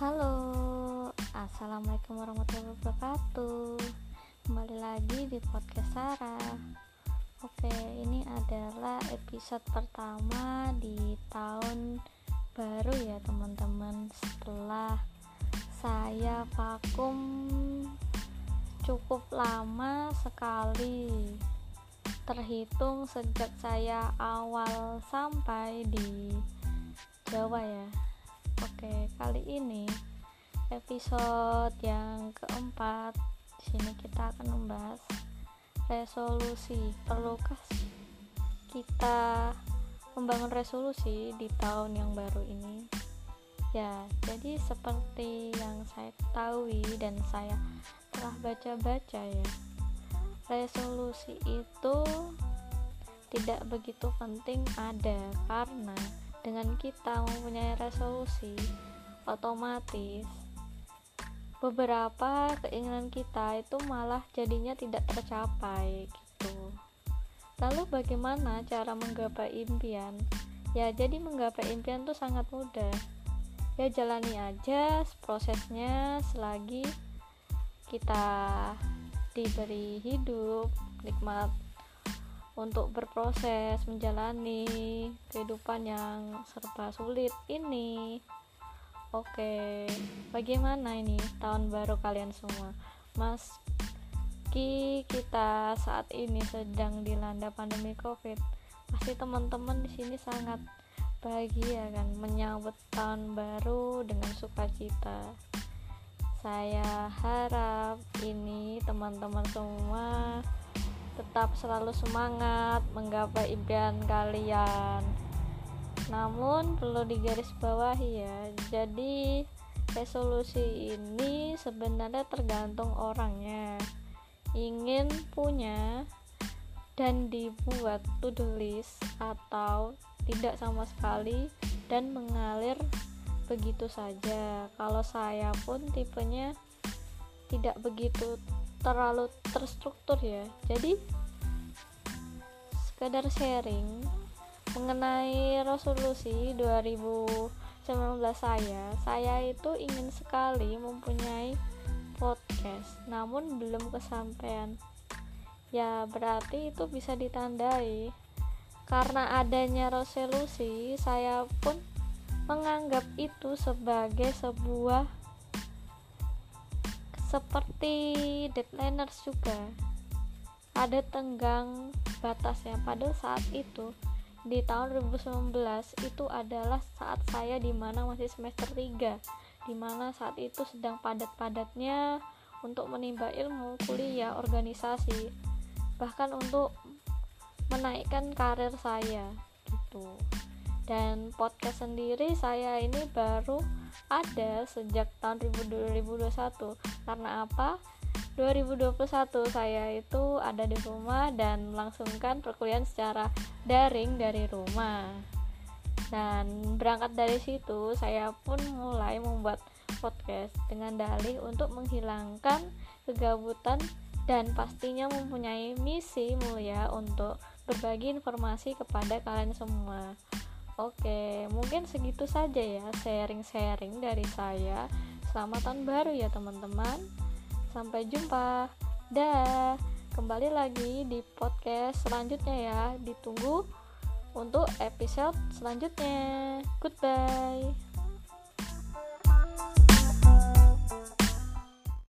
Assalamualaikum warahmatullahi wabarakatuh. Kembali lagi di podcast Sarah. Oke, ini adalah episode pertama di tahun baru ya teman-teman. Setelah saya vakum cukup lama sekali. Terhitung sejak saya awal sampai di Jawa ya Oke, kali ini episode yang keempat. Di sini kita akan membahas resolusi. Perlukah kita membangun resolusi di tahun yang baru ini? Ya jadi seperti yang saya ketahui dan saya telah baca-baca ya resolusi itu tidak begitu penting ada karena dengan kita mempunyai resolusi otomatis beberapa keinginan kita itu malah jadinya tidak tercapai gitu. Lalu bagaimana cara menggapai impian? Ya jadi menggapai impian itu sangat mudah. Ya jalani aja prosesnya selagi kita diberi hidup nikmat untuk berproses menjalani kehidupan yang serba sulit ini Oke, bagaimana ini tahun baru kalian semua? Mas Ki kita saat ini sedang dilanda pandemi Covid. Pasti teman-teman di sini sangat bahagia kan menyambut tahun baru dengan sukacita. Saya harap ini teman-teman semua tetap selalu semangat menggapai impian kalian. Namun perlu digarisbawahi ya jadi resolusi ini sebenarnya tergantung orangnya. Ingin punya dan dibuat to-do list atau tidak sama sekali dan mengalir begitu saja. Kalau saya pun tipenya tidak begitu terlalu terstruktur ya. Jadi sekedar sharing mengenai resolusi 2019 saya saya itu ingin sekali mempunyai podcast namun belum kesampaian. Ya berarti itu bisa ditandai. Karena adanya resolusi saya pun menganggap itu sebagai sebuah seperti deadliners juga. Ada tenggang batasnya. Pada saat itu di tahun 2019 itu adalah saat saya di mana masih semester 3 di mana saat itu sedang padat-padatnya untuk menimba ilmu kuliah organisasi bahkan untuk menaikkan karir saya gitu. Dan podcast sendiri saya ini baru ada sejak tahun 2021 karena apa? 2021 saya itu ada di rumah dan melangsungkan perkuliahan secara daring dari rumah. Dan berangkat dari situ saya pun mulai membuat podcast dengan dalih untuk menghilangkan kegabutan dan pastinya mempunyai misi mulia untuk berbagi informasi kepada kalian semua Oke, mungkin segitu saja ya sharing-sharing dari saya. Selamat tahun baru ya teman-teman. Sampai jumpa. Dah. Kembali lagi di podcast selanjutnya ya. Ditunggu untuk episode selanjutnya. Goodbye.